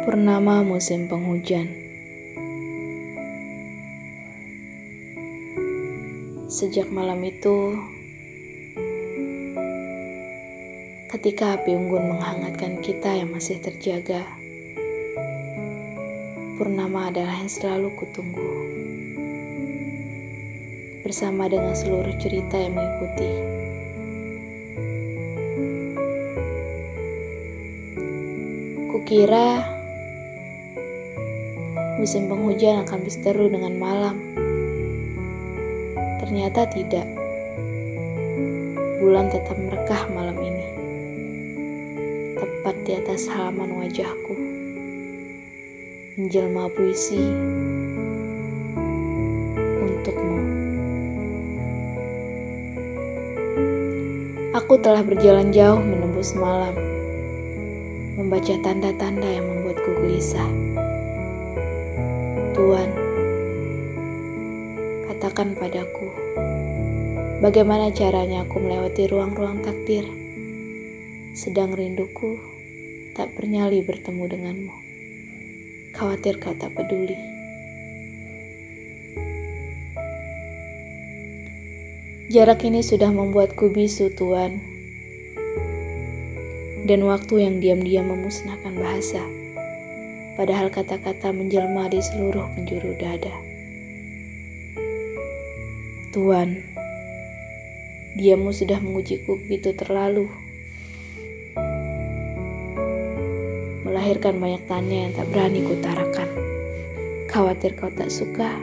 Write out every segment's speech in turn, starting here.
Purnama musim penghujan. Sejak malam itu, ketika api unggun menghangatkan kita yang masih terjaga, Purnama adalah yang selalu kutunggu. Bersama dengan seluruh cerita yang mengikuti. Kukira musim penghujan akan berseteru dengan malam. Ternyata tidak. Bulan tetap merekah malam ini. Tepat di atas halaman wajahku. Menjelma puisi untukmu. Aku telah berjalan jauh menembus malam. Membaca tanda-tanda yang membuatku gelisah. Tuhan, katakan padaku, bagaimana caranya aku melewati ruang-ruang takdir, sedang rinduku tak bernyali bertemu denganmu. Khawatir kau tak peduli. Jarak ini sudah membuatku bisu, Tuhan. Dan waktu yang diam-diam memusnahkan bahasa padahal kata-kata menjelma di seluruh penjuru dada. Tuan, diamu sudah mengujiku begitu terlalu. Melahirkan banyak tanya yang tak berani kutarakan. Khawatir kau tak suka,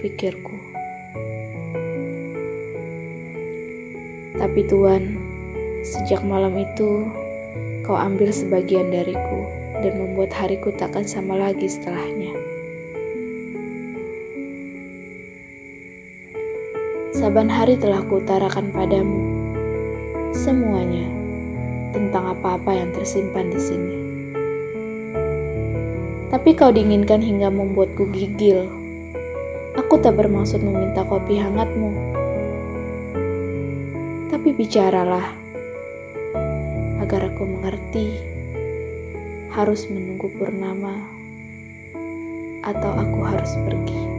pikirku. Tapi Tuan, sejak malam itu kau ambil sebagian dariku dan membuat hariku takkan sama lagi setelahnya. Saban hari telah kuutarakan padamu semuanya tentang apa-apa yang tersimpan di sini. Tapi kau diinginkan hingga membuatku gigil. Aku tak bermaksud meminta kopi hangatmu. Tapi bicaralah agar aku mengerti harus menunggu purnama atau aku harus pergi.